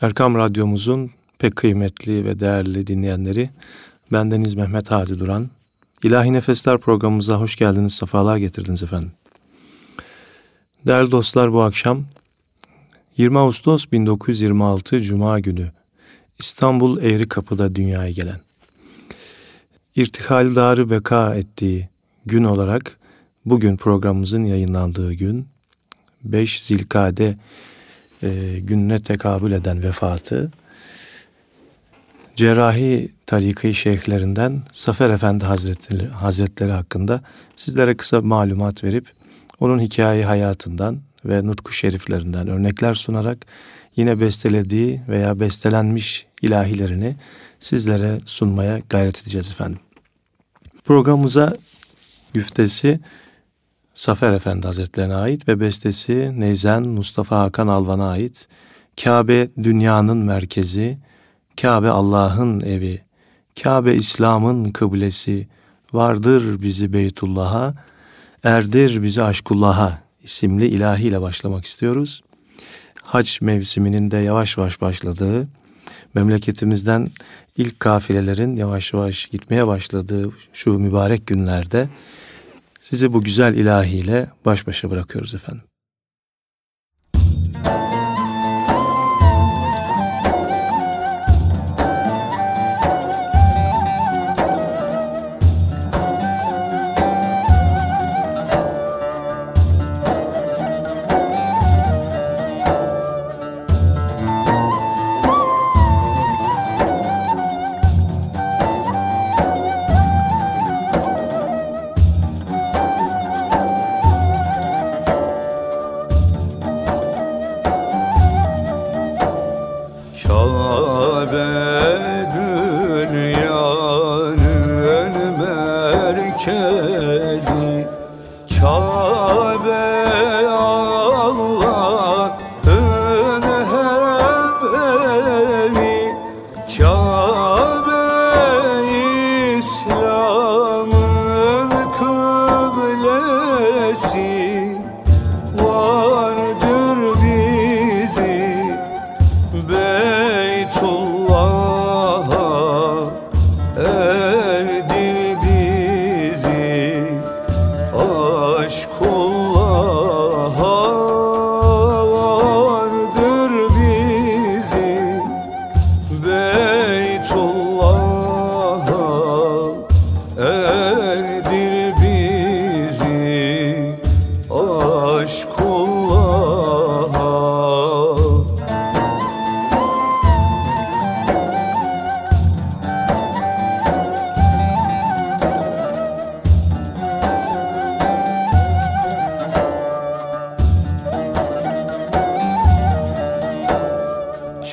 Erkam Radyomuzun pek kıymetli ve değerli dinleyenleri, bendeniz Mehmet Hadi Duran. İlahi Nefesler programımıza hoş geldiniz, sefalar getirdiniz efendim. Değerli dostlar bu akşam 20 Ağustos 1926 Cuma günü İstanbul Eğri Kapı'da dünyaya gelen, irtihal darı beka ettiği gün olarak bugün programımızın yayınlandığı gün 5 Zilkade e, gününe tekabül eden vefatı cerrahi tariki şeyhlerinden Safer Efendi Hazretleri, Hazretleri hakkında sizlere kısa malumat verip onun hikaye hayatından ve nutku şeriflerinden örnekler sunarak yine bestelediği veya bestelenmiş ilahilerini sizlere sunmaya gayret edeceğiz efendim. Programımıza güftesi Safer Efendi Hazretlerine ait ve bestesi Neyzen Mustafa Hakan Alvan'a ait. Kabe dünyanın merkezi, Kabe Allah'ın evi, Kabe İslam'ın kıblesi, vardır bizi Beytullah'a, erdir bizi aşkullah'a isimli ilahiyle başlamak istiyoruz. Hac mevsiminin de yavaş yavaş başladığı, memleketimizden ilk kafilelerin yavaş yavaş gitmeye başladığı şu mübarek günlerde sizi bu güzel ilahiyle baş başa bırakıyoruz efendim.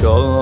Vardır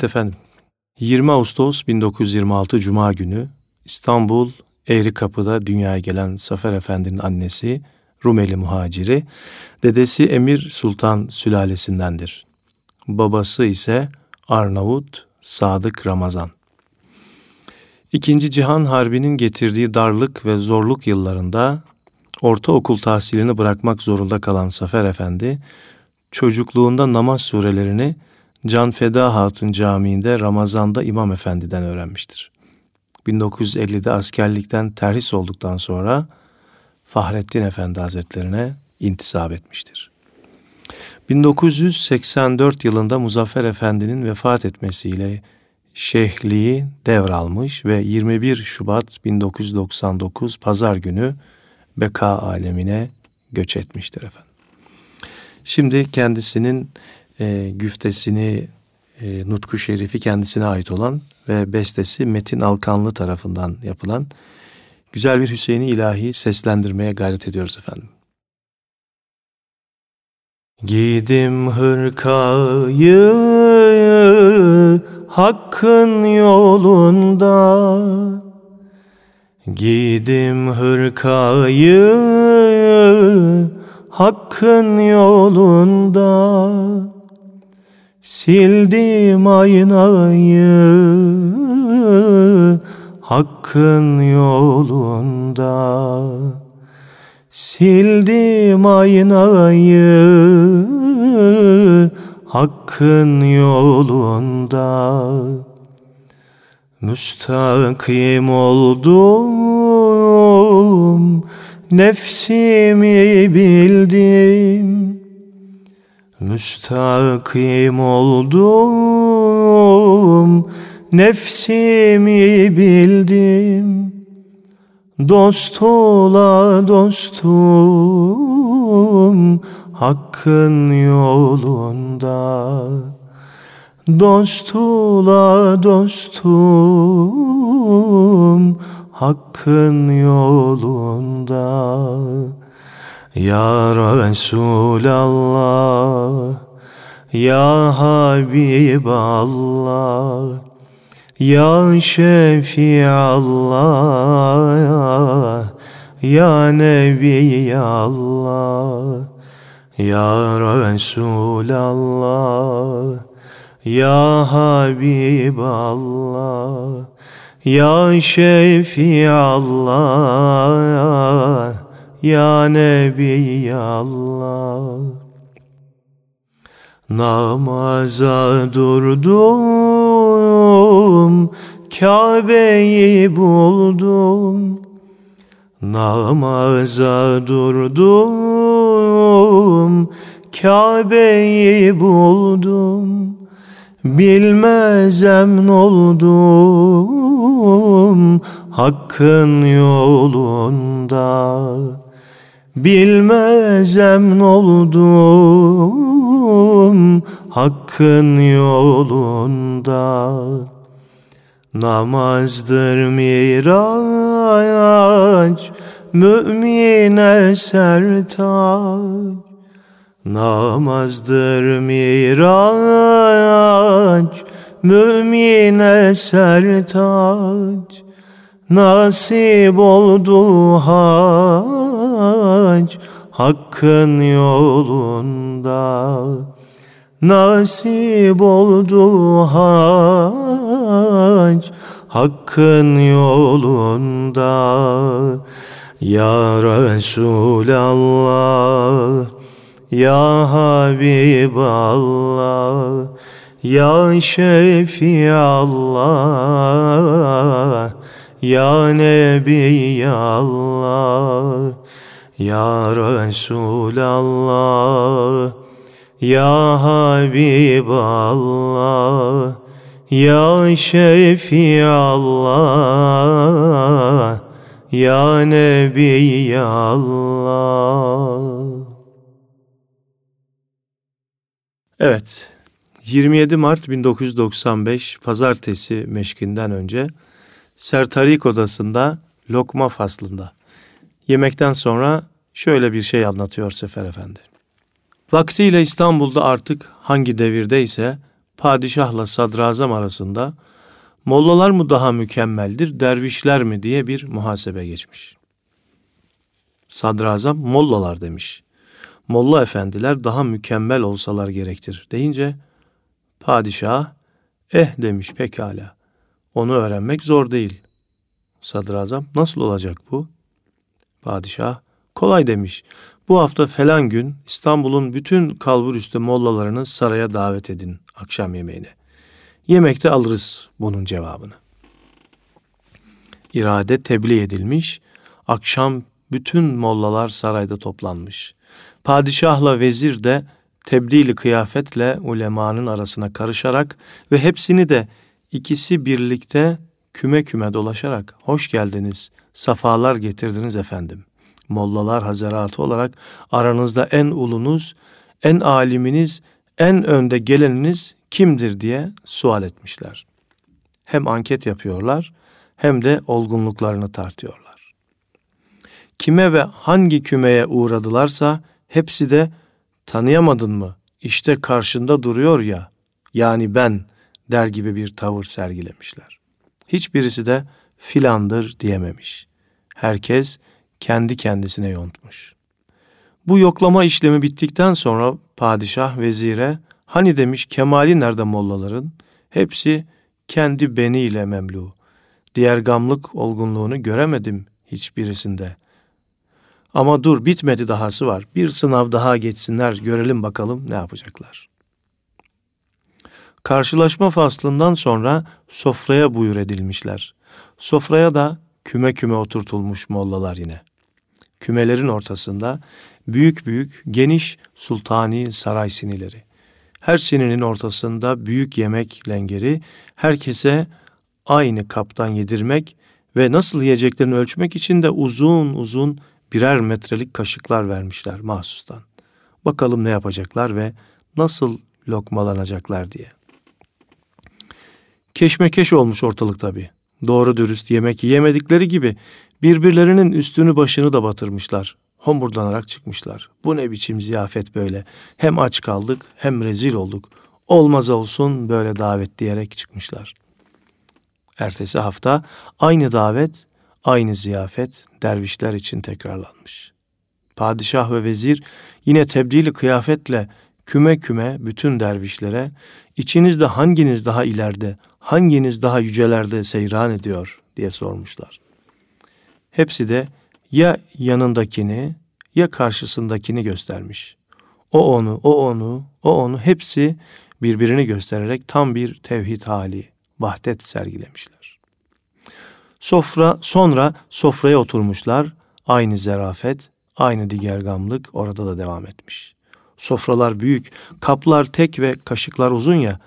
Evet efendim. 20 Ağustos 1926 Cuma günü İstanbul Eğri Kapı'da dünyaya gelen Safer Efendi'nin annesi Rumeli muhaciri, dedesi Emir Sultan sülalesindendir. Babası ise Arnavut Sadık Ramazan. İkinci Cihan Harbi'nin getirdiği darlık ve zorluk yıllarında ortaokul tahsilini bırakmak zorunda kalan Safer Efendi, çocukluğunda namaz surelerini Can Feda Hatun Camii'nde Ramazan'da İmam Efendi'den öğrenmiştir. 1950'de askerlikten terhis olduktan sonra Fahrettin Efendi Hazretlerine intisap etmiştir. 1984 yılında Muzaffer Efendi'nin vefat etmesiyle şeyhliği devralmış ve 21 Şubat 1999 Pazar günü beka alemine göç etmiştir efendim. Şimdi kendisinin e, güftesini, e, Nutku Şerifi kendisine ait olan ve bestesi Metin Alkanlı tarafından yapılan güzel bir Hüseyin'i ilahi seslendirmeye gayret ediyoruz efendim. Gidim hırkayı hakkın yolunda Gidim hırkayı hakkın yolunda Sildim aynayı hakkın yolunda. Sildim aynayı hakkın yolunda. Müstakim oldum Nefsimi bildim Müstakim oldum Nefsimi bildim. Dost ola dostum Hakkın yolunda. Dost ola dostum Hakkın yolunda Ya Resulallah Ya Habiballah ya Şefiallah Ya Nebiyallah Ya Resulallah Ya Habiballah Ya Şefiallah Ya Nebiyallah Namaza durdum, Kabe'yi buldum. Namaza durdum, Kabe'yi buldum. Bilmez emin oldum, Hakkın yolunda. Bilmez emin oldum Hakkın yolunda. Namazdır miraç Mümine sertaç Namazdır miraç Mümine sertaç Nasip oldu hac Hakkın yolunda Nasip oldu hac Hakkın yolunda Ya Resulallah Ya Habiballah Ya Şefiallah ya Nebi Allah Ya Resulallah Ya Habiballah Ya Şefiallah Ya Nebi Allah Evet 27 Mart 1995 Pazartesi meşkinden önce Sertarik odasında lokma faslında. Yemekten sonra şöyle bir şey anlatıyor Sefer Efendi. Vaktiyle İstanbul'da artık hangi devirdeyse padişahla sadrazam arasında mollalar mı daha mükemmeldir, dervişler mi diye bir muhasebe geçmiş. Sadrazam mollalar demiş. Molla efendiler daha mükemmel olsalar gerektir deyince padişah eh demiş pekala. Onu öğrenmek zor değil. Sadrazam nasıl olacak bu? Padişah kolay demiş. Bu hafta falan gün İstanbul'un bütün kalbur üstü mollalarını saraya davet edin akşam yemeğine. Yemekte alırız bunun cevabını. İrade tebliğ edilmiş. Akşam bütün mollalar sarayda toplanmış. Padişahla vezir de tebdili kıyafetle ulemanın arasına karışarak ve hepsini de ikisi birlikte küme küme dolaşarak hoş geldiniz, safalar getirdiniz efendim. Mollalar hazaratı olarak aranızda en ulunuz, en aliminiz, en önde geleniniz kimdir diye sual etmişler. Hem anket yapıyorlar hem de olgunluklarını tartıyorlar. Kime ve hangi kümeye uğradılarsa hepsi de tanıyamadın mı? İşte karşında duruyor ya, yani ben der gibi bir tavır sergilemişler. Hiçbirisi de filandır diyememiş. Herkes kendi kendisine yontmuş. Bu yoklama işlemi bittikten sonra padişah vezire hani demiş kemali nerede mollaların? Hepsi kendi beniyle memlu. Diğer gamlık olgunluğunu göremedim hiçbirisinde. Ama dur bitmedi dahası var. Bir sınav daha geçsinler görelim bakalım ne yapacaklar. Karşılaşma faslından sonra sofraya buyur edilmişler. Sofraya da küme küme oturtulmuş mollalar yine. Kümelerin ortasında büyük büyük geniş sultani saray sinileri. Her sininin ortasında büyük yemek lengeri, herkese aynı kaptan yedirmek ve nasıl yiyeceklerini ölçmek için de uzun uzun birer metrelik kaşıklar vermişler mahsustan. Bakalım ne yapacaklar ve nasıl lokmalanacaklar diye. Keşmekeş olmuş ortalık tabi. Doğru dürüst yemek yiyemedikleri gibi birbirlerinin üstünü başını da batırmışlar. Homurdanarak çıkmışlar. Bu ne biçim ziyafet böyle. Hem aç kaldık hem rezil olduk. Olmaz olsun böyle davet diyerek çıkmışlar. Ertesi hafta aynı davet, aynı ziyafet dervişler için tekrarlanmış. Padişah ve vezir yine tebdili kıyafetle küme küme bütün dervişlere içinizde hanginiz daha ileride, hanginiz daha yücelerde seyran ediyor diye sormuşlar. Hepsi de ya yanındakini ya karşısındakini göstermiş. O onu, o onu, o onu hepsi birbirini göstererek tam bir tevhid hali, vahdet sergilemişler. Sofra sonra sofraya oturmuşlar. Aynı zerafet, aynı digergamlık orada da devam etmiş. Sofralar büyük, kaplar tek ve kaşıklar uzun ya,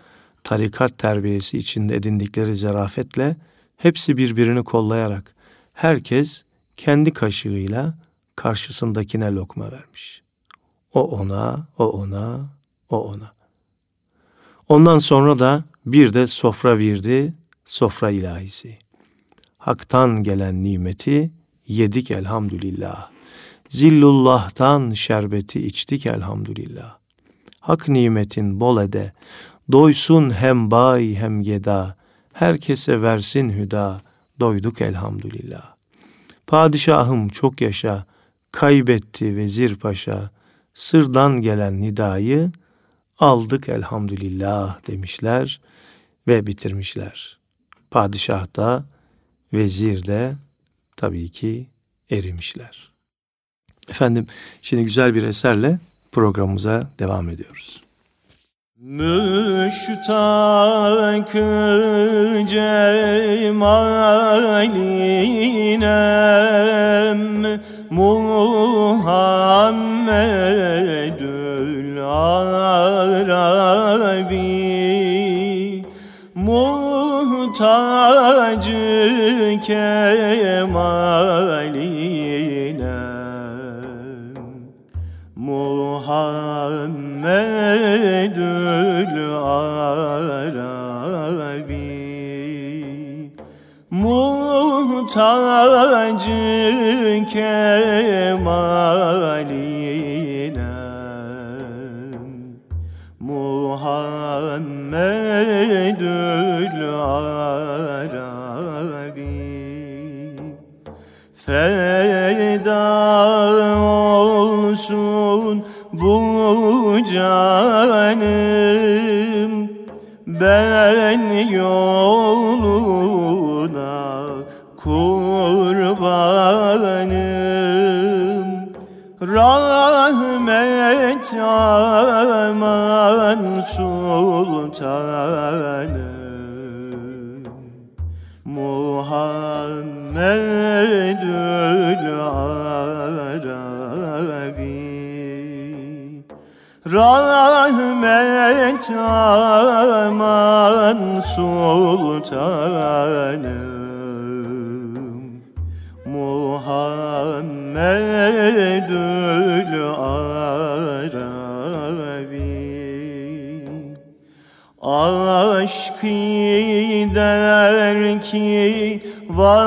tarikat terbiyesi içinde edindikleri zerafetle hepsi birbirini kollayarak herkes kendi kaşığıyla karşısındakine lokma vermiş. O ona, o ona, o ona. Ondan sonra da bir de sofra virdi, sofra ilahisi. Hak'tan gelen nimeti yedik elhamdülillah. Zillullah'tan şerbeti içtik elhamdülillah. Hak nimetin bol ede, doysun hem bay hem geda, herkese versin hüda, doyduk elhamdülillah. Padişahım çok yaşa, kaybetti vezir paşa, sırdan gelen nidayı aldık elhamdülillah demişler ve bitirmişler. Padişah da vezir de tabii ki erimişler. Efendim şimdi güzel bir eserle programımıza devam ediyoruz. Müştak cemalinem Muhammedül Arabi. Muhtacı kemaline kemaline Muhammed Muhammedül Arabi. Feda olsun bu canım. Ben yoluna sultanım Muhammedül Arabi. Rahmet aman sultanım ki varayım.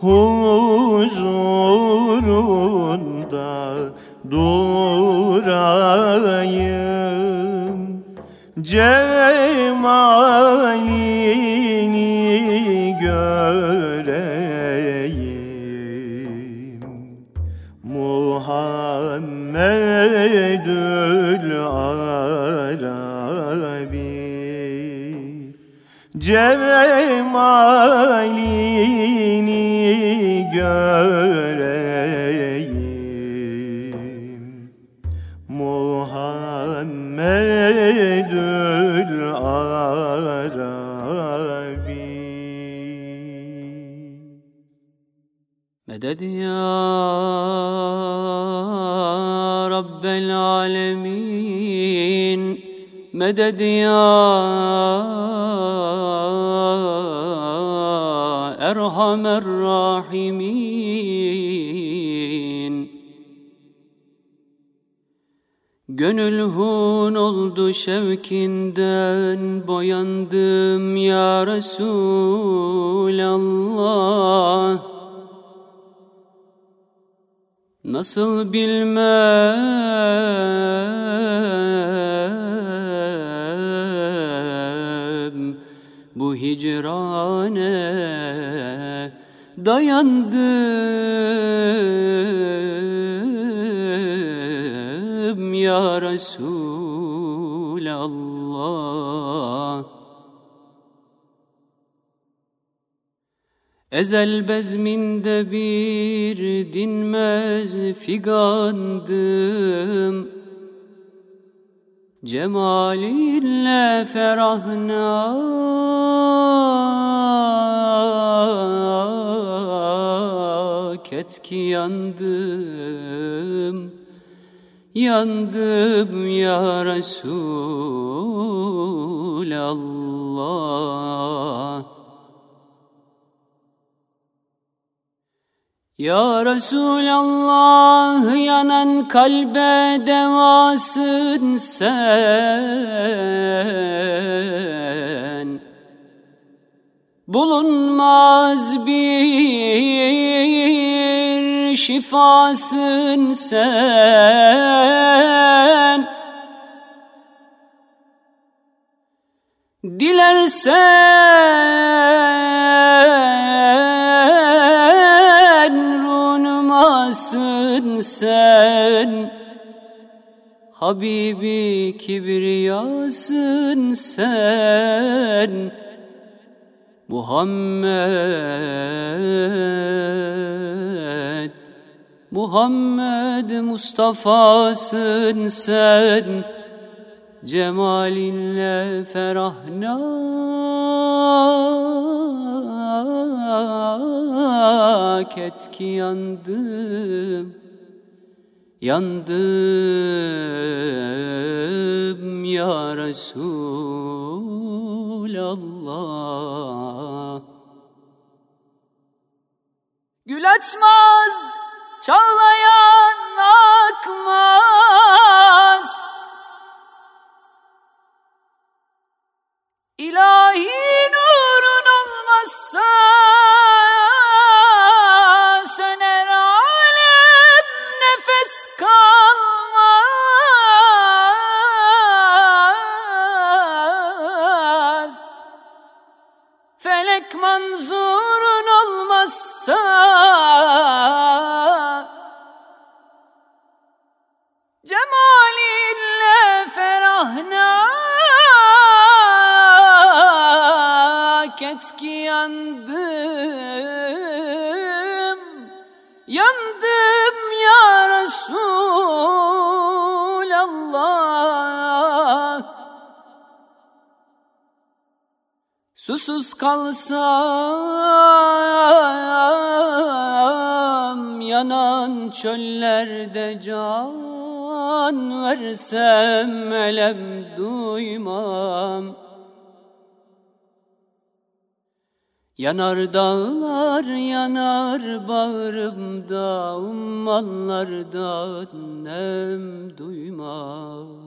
Huzurunda durayım. Cemalini cemalini göreyim. Muhammedül Arabi. Meded ya Rabbel Alemin? Meded ya şevkinden boyandım ya Resulallah. Nasıl bilmem bu hicrane dayandım ya Resulallah Ezel bezminde bir dinmez figandım. Cemalinle ferahnak et ki yandım. Yandım ya Resulallah Ya Resulallah yanan kalbe devasın sen. Bulunmaz bir şifasın sen. Dilersen runumasın sen. Habibi kibriyasın sen. Muhammed Muhammed Mustafa'sın sen. Cemalinle ferahnak et ki yandım Yandım ya Resulallah. Gül açmaz, çağlayan akmaz. İlahi sun. Kalsam yanan çöllerde can versem elem duymam. Yanar dağlar yanar bağrımda ummallardan nem duymam.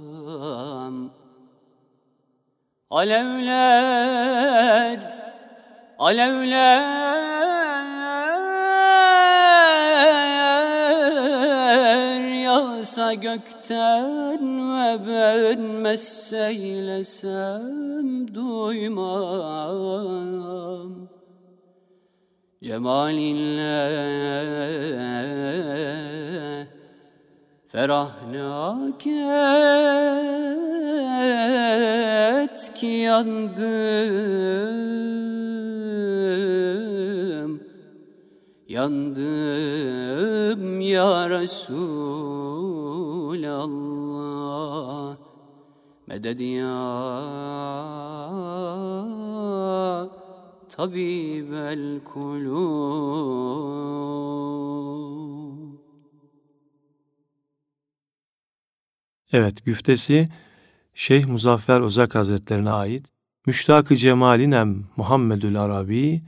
Alevler, alevler yağsa gökten ve ben messeylesem duymam. Cemalinle ferahnak et ki yandım Yandım ya Resulallah. Meded ya tabibel kulub. Evet güftesi Şeyh Muzaffer Özak Hazretlerine ait Müştak-ı Cemalinem Muhammedül Arabi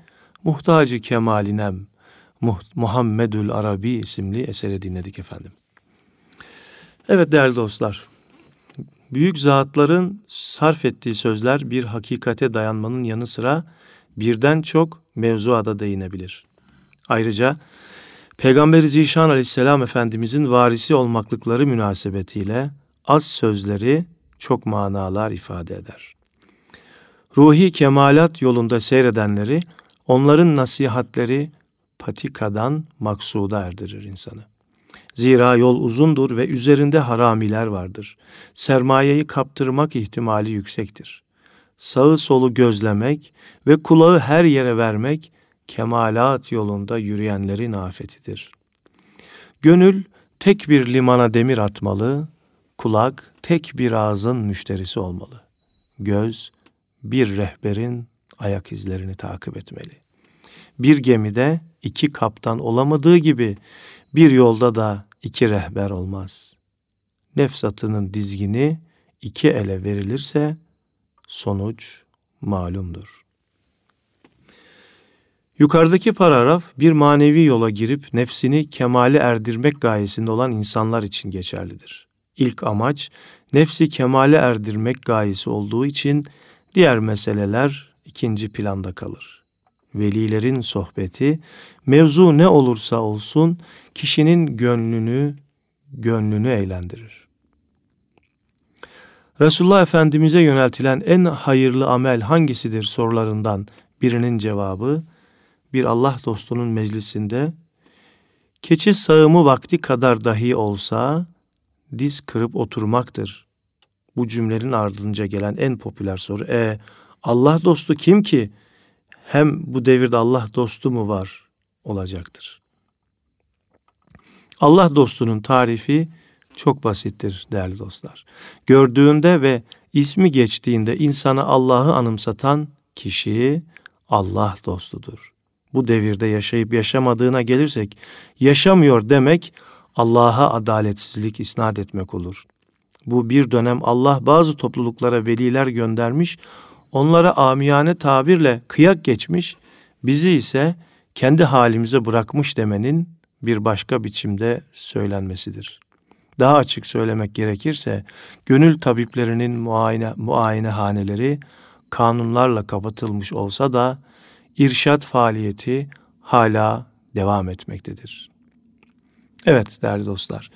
Muhtacı Kemalinem Muhammedül Arabi isimli eseri dinledik efendim. Evet değerli dostlar, büyük zatların sarf ettiği sözler bir hakikate dayanmanın yanı sıra birden çok mevzuada da değinebilir. Ayrıca Peygamber-i Zişan aleyhisselam Efendimizin varisi olmaklıkları münasebetiyle az sözleri çok manalar ifade eder. Ruhi kemalat yolunda seyredenleri, onların nasihatleri patikadan maksuda erdirir insanı. Zira yol uzundur ve üzerinde haramiler vardır. Sermayeyi kaptırmak ihtimali yüksektir. Sağı solu gözlemek ve kulağı her yere vermek kemalat yolunda yürüyenlerin afetidir. Gönül tek bir limana demir atmalı, kulak tek bir ağzın müşterisi olmalı. Göz bir rehberin ayak izlerini takip etmeli. Bir gemide iki kaptan olamadığı gibi bir yolda da iki rehber olmaz. Nefs atının dizgini iki ele verilirse sonuç malumdur. Yukarıdaki paragraf bir manevi yola girip nefsini kemale erdirmek gayesinde olan insanlar için geçerlidir. İlk amaç nefsi kemale erdirmek gayesi olduğu için diğer meseleler ikinci planda kalır. Velilerin sohbeti mevzu ne olursa olsun kişinin gönlünü gönlünü eğlendirir. Resulullah Efendimiz'e yöneltilen en hayırlı amel hangisidir sorularından birinin cevabı bir Allah dostunun meclisinde keçi sağımı vakti kadar dahi olsa diz kırıp oturmaktır. Bu cümlenin ardınca gelen en popüler soru e Allah dostu kim ki? Hem bu devirde Allah dostu mu var olacaktır. Allah dostunun tarifi çok basittir değerli dostlar. Gördüğünde ve ismi geçtiğinde insana Allah'ı anımsatan kişi Allah dostudur. Bu devirde yaşayıp yaşamadığına gelirsek yaşamıyor demek Allah'a adaletsizlik isnat etmek olur. Bu bir dönem Allah bazı topluluklara veliler göndermiş, onlara amiyane tabirle kıyak geçmiş, bizi ise kendi halimize bırakmış demenin bir başka biçimde söylenmesidir. Daha açık söylemek gerekirse gönül tabiplerinin muayene muayenehaneleri kanunlarla kapatılmış olsa da irşat faaliyeti hala devam etmektedir. Evet değerli dostlar.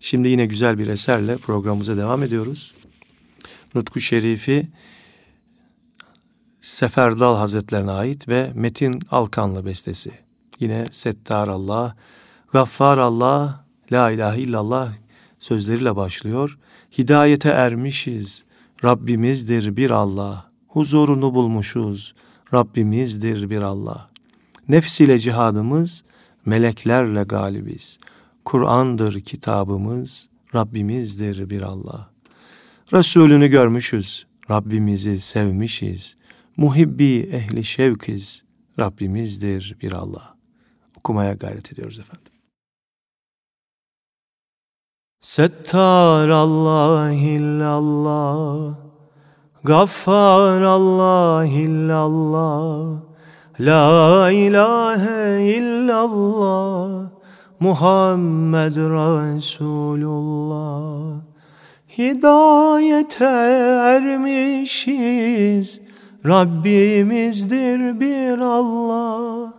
Şimdi yine güzel bir eserle programımıza devam ediyoruz. Nutku Şerifi Seferdal Hazretlerine ait ve Metin Alkanlı bestesi. Yine Settar Allah, Gaffar Allah, La ilahe illallah sözleriyle başlıyor. Hidayete ermişiz, Rabbimizdir bir Allah. Huzurunu bulmuşuz, Rabbimizdir bir Allah. Nefs ile cihadımız, meleklerle galibiz. Kur'an'dır kitabımız, Rabbimizdir bir Allah. Resulünü görmüşüz, Rabbimizi sevmişiz. Muhibbi ehli şevkiz, Rabbimizdir bir Allah. Okumaya gayret ediyoruz efendim. Settar Allah illallah Gaffar Allah illallah La ilahe illallah Muhammed Resulullah Hidayete ermişiz Rabbimizdir bir Allah.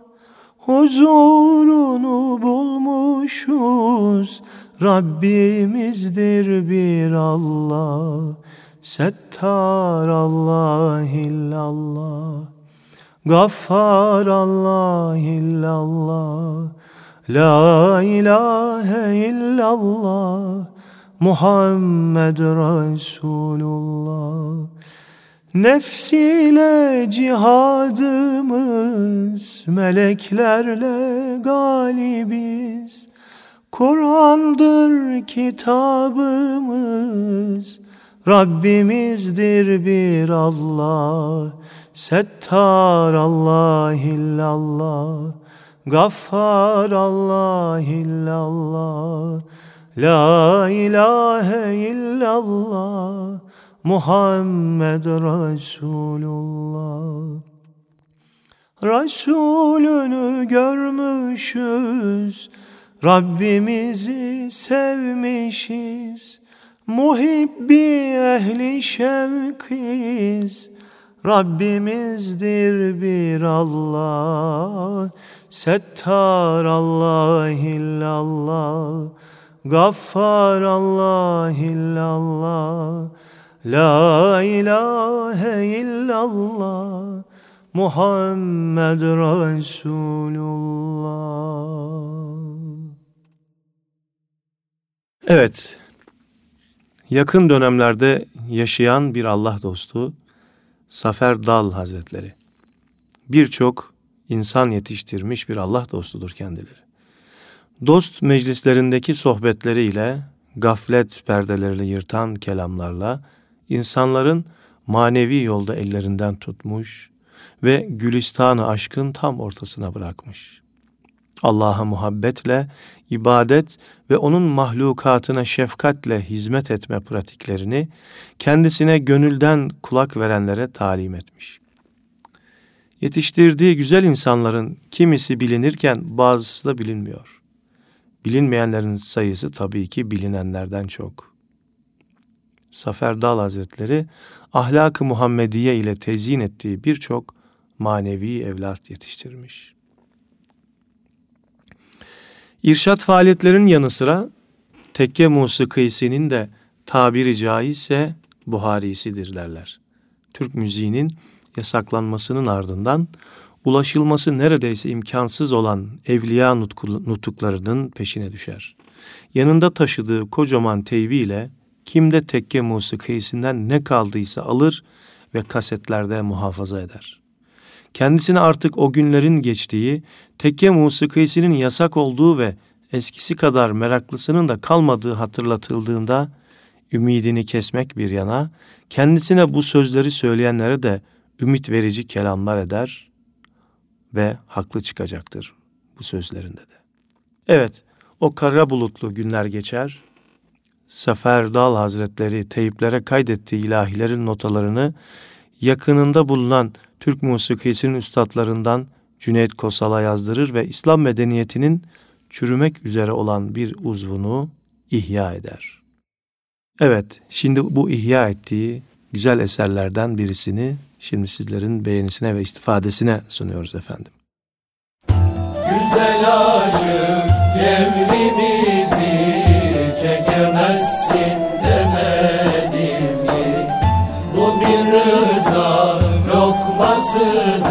Huzurunu bulmuşuz. Rabbimizdir bir Allah. Settar Allah illallah Gaffar Allah illallah La ilahe illallah. Muhammed Resulullah Nefsiyle cihadımız Meleklerle galibiz. Kur'an'dır kitabımız Rabbimizdir bir Allah. Settar Allah illallah Gaffar Allah illallah La ilahe illallah Muhammed Resulullah. Resulünü görmüşüz Rabbimizi sevmişiz. Muhibbi ehli şevkiz Rabbimizdir bir Allah. Settar Allah illallah Gaffar Allah illallah La ilahe illallah Muhammed Resulullah Evet, yakın dönemlerde yaşayan bir Allah dostu Safer Dal Hazretleri. Birçok insan yetiştirmiş bir Allah dostudur kendileri. Dost meclislerindeki sohbetleriyle, gaflet perdelerini yırtan kelamlarla insanların manevi yolda ellerinden tutmuş ve gülistanı aşkın tam ortasına bırakmış. Allah'a muhabbetle, ibadet ve onun mahlukatına şefkatle hizmet etme pratiklerini kendisine gönülden kulak verenlere talim etmiş. Yetiştirdiği güzel insanların kimisi bilinirken bazısı da bilinmiyor. Bilinmeyenlerin sayısı tabii ki bilinenlerden çok. Safer Dal Hazretleri ahlak-ı Muhammediye ile tezyin ettiği birçok manevi evlat yetiştirmiş. İrşat faaliyetlerinin yanı sıra tekke musikisinin de tabiri caizse Buharisidir derler. Türk müziğinin yasaklanmasının ardından ulaşılması neredeyse imkansız olan evliya nutuklarının peşine düşer. Yanında taşıdığı kocaman teybiyle kimde tekke musikisinden ne kaldıysa alır ve kasetlerde muhafaza eder. Kendisine artık o günlerin geçtiği, tekke musikisinin yasak olduğu ve eskisi kadar meraklısının da kalmadığı hatırlatıldığında ümidini kesmek bir yana, kendisine bu sözleri söyleyenlere de ümit verici kelamlar eder ve haklı çıkacaktır bu sözlerinde de. Evet, o kara bulutlu günler geçer. Sefer Dal Hazretleri teyiplere kaydettiği ilahilerin notalarını yakınında bulunan Türk musikisinin üstadlarından Cüneyt Kosal'a yazdırır ve İslam medeniyetinin çürümek üzere olan bir uzvunu ihya eder. Evet, şimdi bu ihya ettiği güzel eserlerden birisini şimdi sizlerin beğenisine ve istifadesine sunuyoruz efendim. Güzel aşık cevlimizi Sen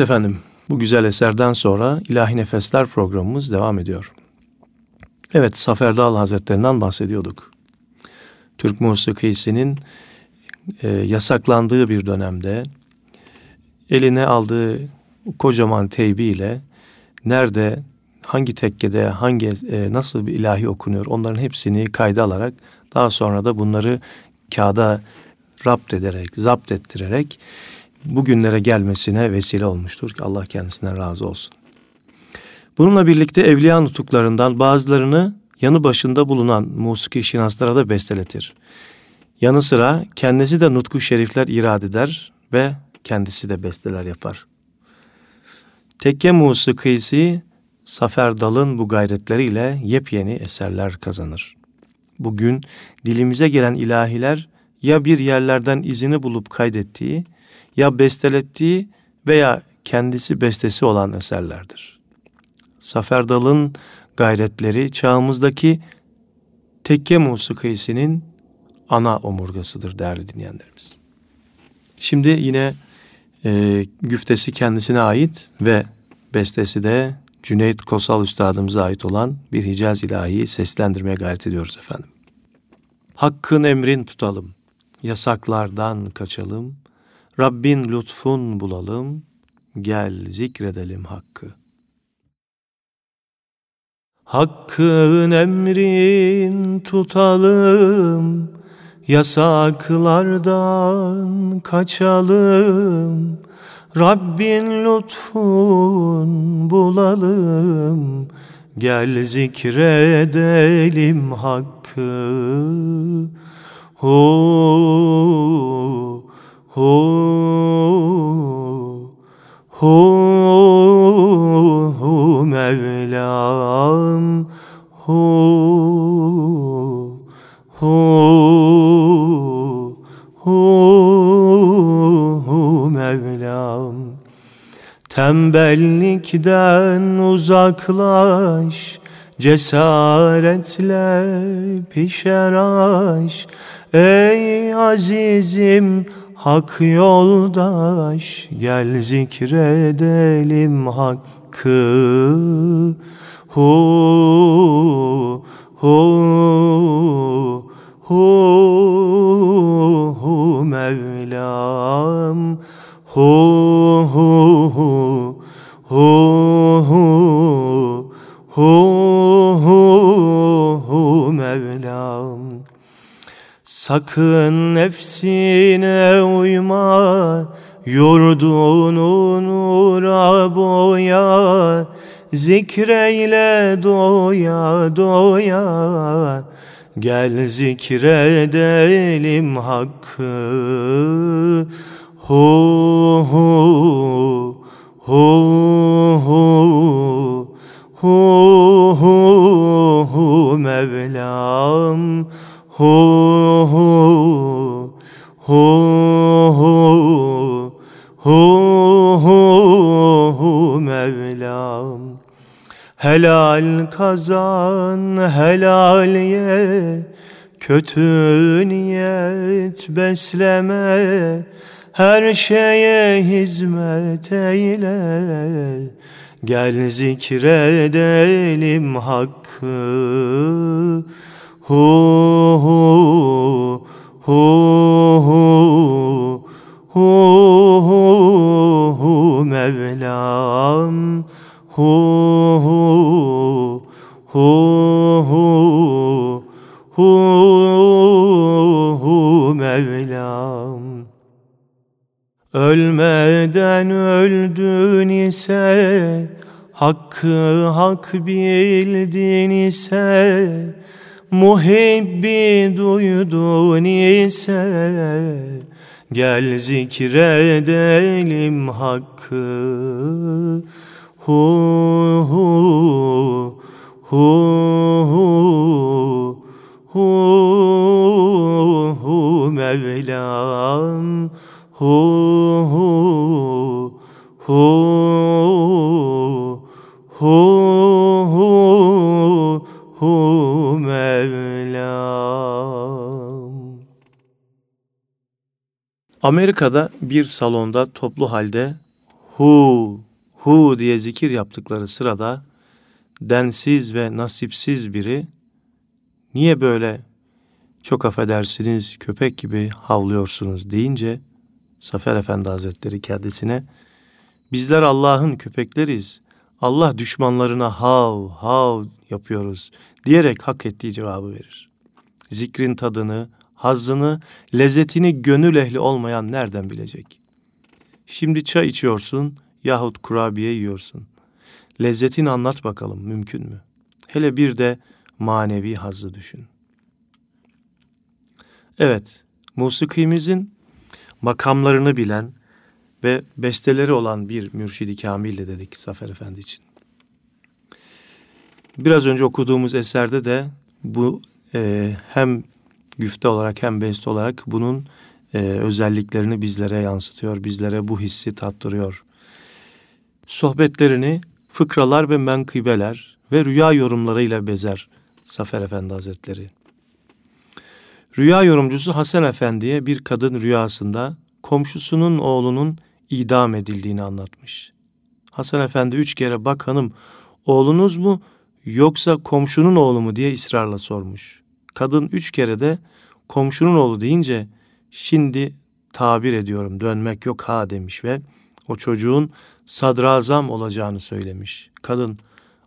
Evet efendim, bu güzel eserden sonra İlahi Nefesler programımız devam ediyor. Evet, Safer Dağlı Hazretlerinden bahsediyorduk. Türk musikisinin e, yasaklandığı bir dönemde eline aldığı kocaman teybiyle nerede, hangi tekkede, hangi e, nasıl bir ilahi okunuyor onların hepsini kayda alarak daha sonra da bunları kağıda rapt ederek, zapt ettirerek bugünlere gelmesine vesile olmuştur. Allah kendisinden razı olsun. Bununla birlikte evliya nutuklarından bazılarını yanı başında bulunan musiki şinaslara da besteletir. Yanı sıra kendisi de nutku şerifler irad eder ve kendisi de besteler yapar. Tekke musikisi Safer Dal'ın bu gayretleriyle yepyeni eserler kazanır. Bugün dilimize gelen ilahiler ya bir yerlerden izini bulup kaydettiği ya bestelettiği veya kendisi bestesi olan eserlerdir. Safer Dal'ın gayretleri çağımızdaki tekke musikisinin ana omurgasıdır değerli dinleyenlerimiz. Şimdi yine e, güftesi kendisine ait ve bestesi de Cüneyt Kosal Üstadımıza ait olan bir Hicaz ilahiyi seslendirmeye gayret ediyoruz efendim. Hakkın emrin tutalım, yasaklardan kaçalım, Rabbin lütfun bulalım, gel zikredelim hakkı. Hakkın emrin tutalım, yasaklardan kaçalım. Rabbin lütfun bulalım, gel zikredelim hakkı. Hu hu hu hu Mevlam. Hu hu hu hu Mevlam. Tembellikten uzaklaş Cesaretle pişer aş Ey azizim hak yoldaş Gel zikredelim hakkı. Hu hu hu hu Mevlam. Hu hu hu hu hu hu hu Mevlam Sakın nefsine uyma Yurdunu nura boya Zikreyle doya doya. Gel zikredelim hakkı Hu hu hu hu hu hu Mevlam Hu hu hu hu hu hu hu Mevlam. Helal kazan helal ye. Kötü niyet besleme. Her şeye hizmet eyle. Gel zikredelim hakkı Hu hu hu hu hu hu hu Mevlam. Hu hu hu hu hu hu Mevlam. Ölmeden öldün ise Hakkı hak bildin ise Muhibbi duydun ise Gel zikredelim hakkı. Hu hu hu hu hu hu Mevlam. Hu hu hu Amerika'da bir salonda toplu halde hu hu diye zikir yaptıkları sırada densiz ve nasipsiz biri niye böyle çok affedersiniz köpek gibi havlıyorsunuz deyince Zafer Efendi Hazretleri kendisine bizler Allah'ın köpekleriz. Allah düşmanlarına hav hav yapıyoruz diyerek hak ettiği cevabı verir. Zikrin tadını, hazzını, lezzetini gönül ehli olmayan nereden bilecek? Şimdi çay içiyorsun yahut kurabiye yiyorsun. Lezzetini anlat bakalım mümkün mü? Hele bir de manevi hazzı düşün. Evet, musikimizin makamlarını bilen ve besteleri olan bir mürşidi kamil de dedik Zafer Efendi için. Biraz önce okuduğumuz eserde de bu e, hem güfte olarak hem beste olarak bunun e, özelliklerini bizlere yansıtıyor, bizlere bu hissi tattırıyor. Sohbetlerini fıkralar ve menkıbeler ve rüya yorumlarıyla bezer Zafer Efendi Hazretleri. Rüya yorumcusu Hasan Efendi'ye bir kadın rüyasında komşusunun oğlunun idam edildiğini anlatmış. Hasan Efendi üç kere bak hanım oğlunuz mu yoksa komşunun oğlu mu diye ısrarla sormuş. Kadın üç kere de komşunun oğlu deyince şimdi tabir ediyorum dönmek yok ha demiş ve o çocuğun sadrazam olacağını söylemiş. Kadın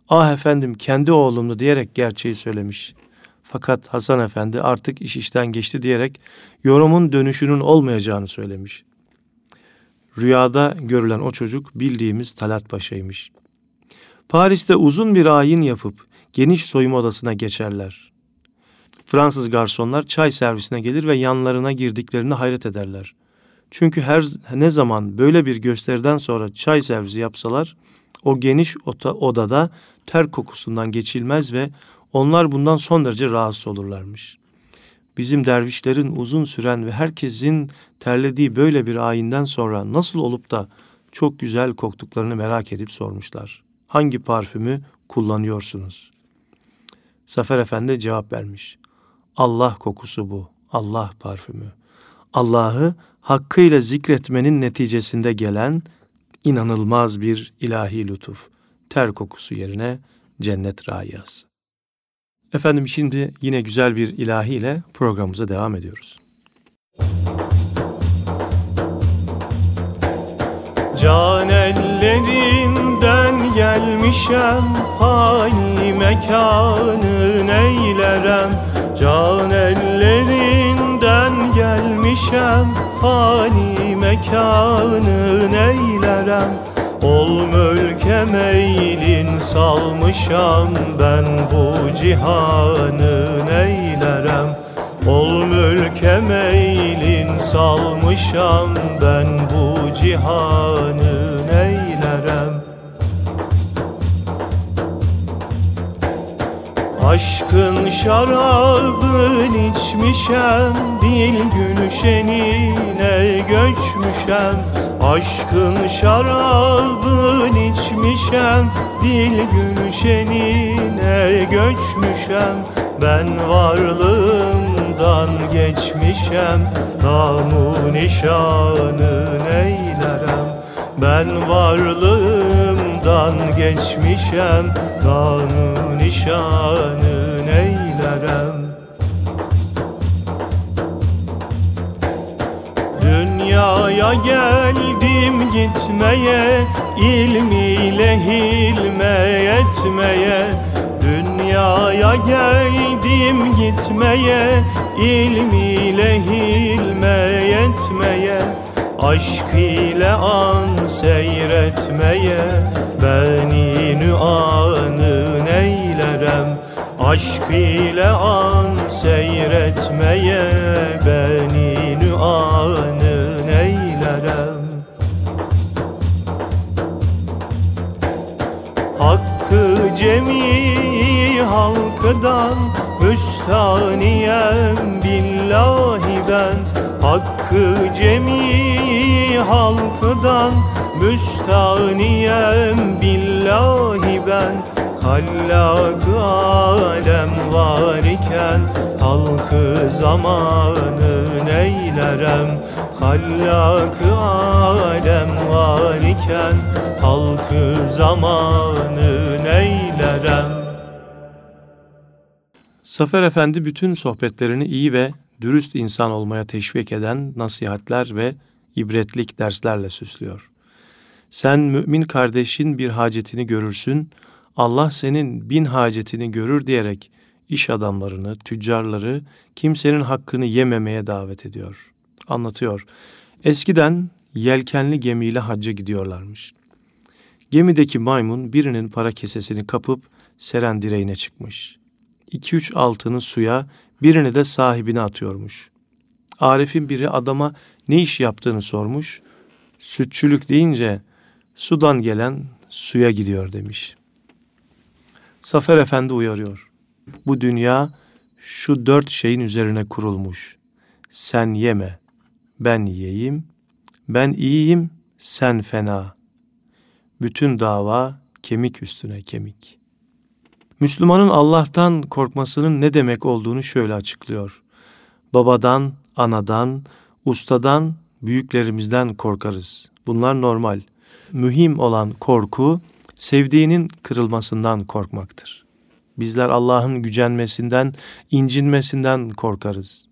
ah efendim kendi oğlumdu diyerek gerçeği söylemiş. Fakat Hasan Efendi artık iş işten geçti diyerek yorumun dönüşünün olmayacağını söylemiş. Rüyada görülen o çocuk bildiğimiz Talat Paşa'ymış. Paris'te uzun bir ayin yapıp geniş soyunma odasına geçerler. Fransız garsonlar çay servisine gelir ve yanlarına girdiklerini hayret ederler. Çünkü her ne zaman böyle bir gösteriden sonra çay servisi yapsalar o geniş odada ter kokusundan geçilmez ve onlar bundan son derece rahatsız olurlarmış. Bizim dervişlerin uzun süren ve herkesin terlediği böyle bir ayinden sonra nasıl olup da çok güzel koktuklarını merak edip sormuşlar. Hangi parfümü kullanıyorsunuz? Zafer Efendi cevap vermiş. Allah kokusu bu, Allah parfümü. Allah'ı hakkıyla zikretmenin neticesinde gelen inanılmaz bir ilahi lütuf. Ter kokusu yerine cennet rayası. Efendim şimdi yine güzel bir ilahi ile programımıza devam ediyoruz. Can ellerinden gelmişem Fani mekanı neylerem Can ellerinden gelmişem Fani mekanı neylerem? Ol mülke meylin salmışam Ben bu cihanı neylerem? Ol mülke meylin salmışam Ben bu cihanı neylerem Aşkın şarabın içmişem Dil gülşenine göçmüşem. Aşkın şarabın içmişem Dil gülşenine göçmüşem. Ben varlığımdan geçmişem Namu nişanı neylerem? Ben varlığımdan geçmişem Namu nişanı neylerem? Dünyaya geldim gitmeye ilmiyle hilme etmeye. Dünyaya geldim gitmeye ilmiyle hilme etmeye. Aşk ile an seyretmeye Beni nüanı Aşk ile an seyretmeye Beni nüanı neylerem Hakkı cemi halkıdan Müstaniyem billahi ben. Hakkı cemi halkıdan Müstaniyem billahi ben Hallak alem var iken Halkı zamanı neylerem Hallak alem var iken Halkı zamanı neylerem Zafer Efendi bütün sohbetlerini iyi ve dürüst insan olmaya teşvik eden nasihatler ve ibretlik derslerle süslüyor. Sen mümin kardeşin bir hacetini görürsün, Allah senin bin hacetini görür diyerek iş adamlarını, tüccarları kimsenin hakkını yememeye davet ediyor. Anlatıyor. Eskiden yelkenli gemiyle hacca gidiyorlarmış. Gemideki maymun birinin para kesesini kapıp seren direğine çıkmış. İki üç altını suya, birini de sahibine atıyormuş. Arif'in biri adama ne iş yaptığını sormuş. Sütçülük deyince sudan gelen suya gidiyor demiş. Safer Efendi uyarıyor. Bu dünya şu dört şeyin üzerine kurulmuş. Sen yeme, ben yiyeyim, ben iyiyim, sen fena. Bütün dava kemik üstüne kemik. Müslümanın Allah'tan korkmasının ne demek olduğunu şöyle açıklıyor. Babadan, anadan, ustadan, büyüklerimizden korkarız. Bunlar normal. Mühim olan korku sevdiğinin kırılmasından korkmaktır. Bizler Allah'ın gücenmesinden, incinmesinden korkarız.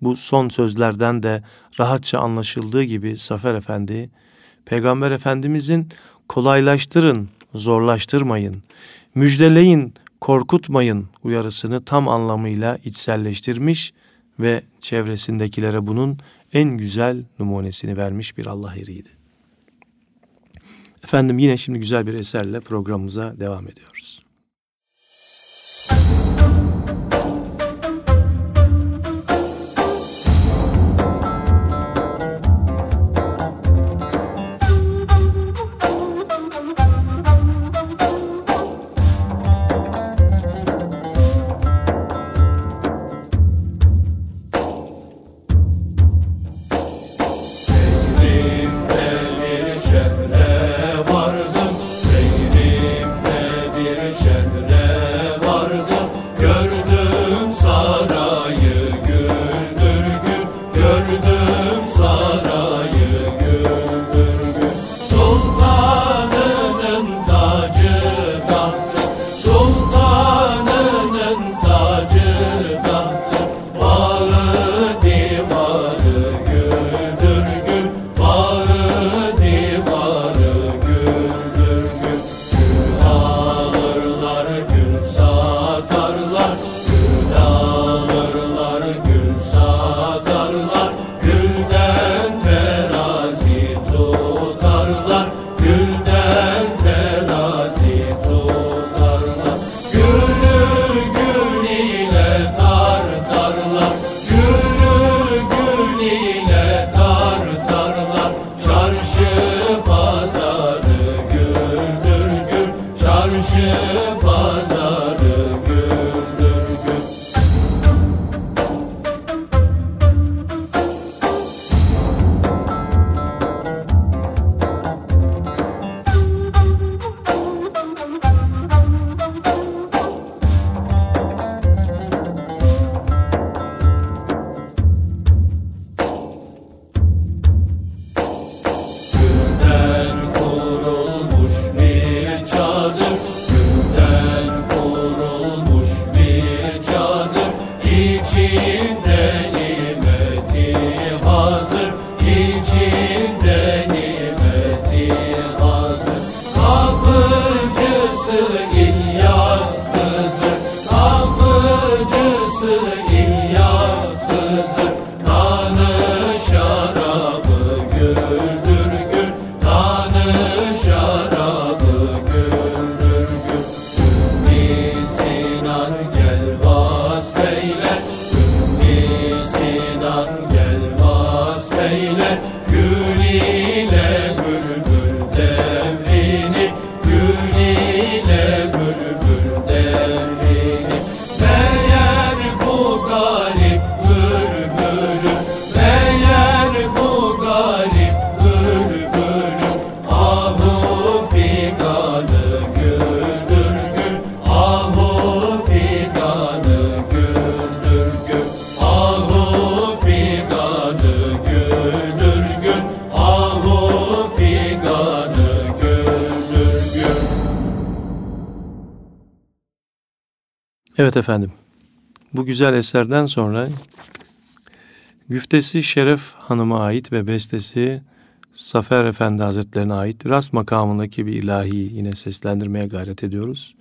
Bu son sözlerden de rahatça anlaşıldığı gibi Safer Efendi, Peygamber Efendimizin kolaylaştırın, zorlaştırmayın, müjdeleyin, korkutmayın uyarısını tam anlamıyla içselleştirmiş ve çevresindekilere bunun en güzel numunesini vermiş bir Allah eriydi. Efendim yine şimdi güzel bir eserle programımıza devam ediyoruz. Evet efendim. Bu güzel eserden sonra güftesi Şeref Hanım'a ait ve bestesi Safer Efendi Hazretlerine ait rast makamındaki bir ilahi yine seslendirmeye gayret ediyoruz.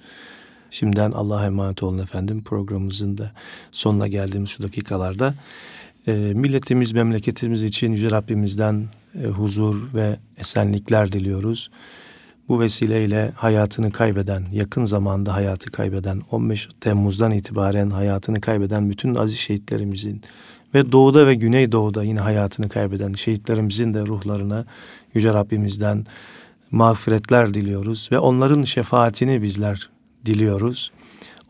Şimdiden Allah'a emanet olun efendim. Programımızın da sonuna geldiğimiz şu dakikalarda e, milletimiz, memleketimiz için Yüce Rabbimizden e, huzur ve esenlikler diliyoruz. Bu vesileyle hayatını kaybeden, yakın zamanda hayatı kaybeden, 15 Temmuz'dan itibaren hayatını kaybeden bütün aziz şehitlerimizin ve doğuda ve güneydoğuda yine hayatını kaybeden şehitlerimizin de ruhlarına Yüce Rabbimizden mağfiretler diliyoruz ve onların şefaatini bizler diliyoruz.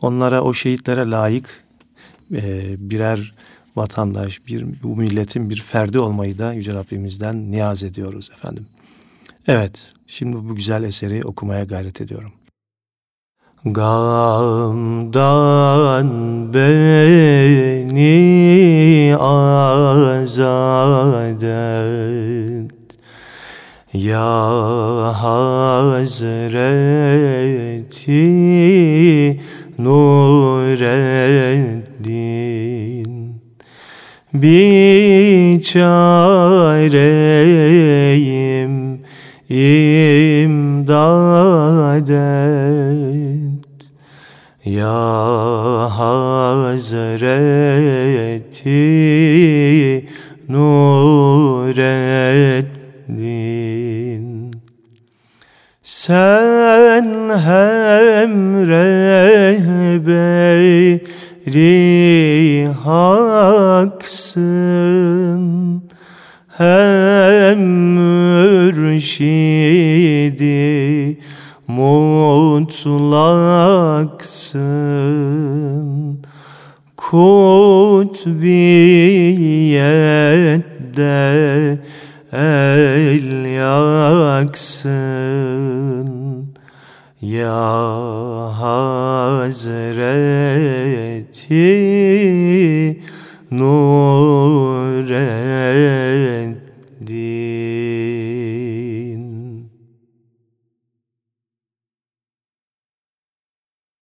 Onlara o şehitlere layık e, birer vatandaş, bir bu milletin bir ferdi olmayı da Yüce Rabbimizden niyaz ediyoruz efendim. Evet, şimdi bu güzel eseri okumaya gayret ediyorum. Gamdan beni azad et Ya Hazreti Nureddin Biçareyim imdad et Ya Hazreti Nureddin. Sen hem rehberi haksın hem mürşidi mutlaksın. Kutbiyette el yaksın. Ya Hazreti nur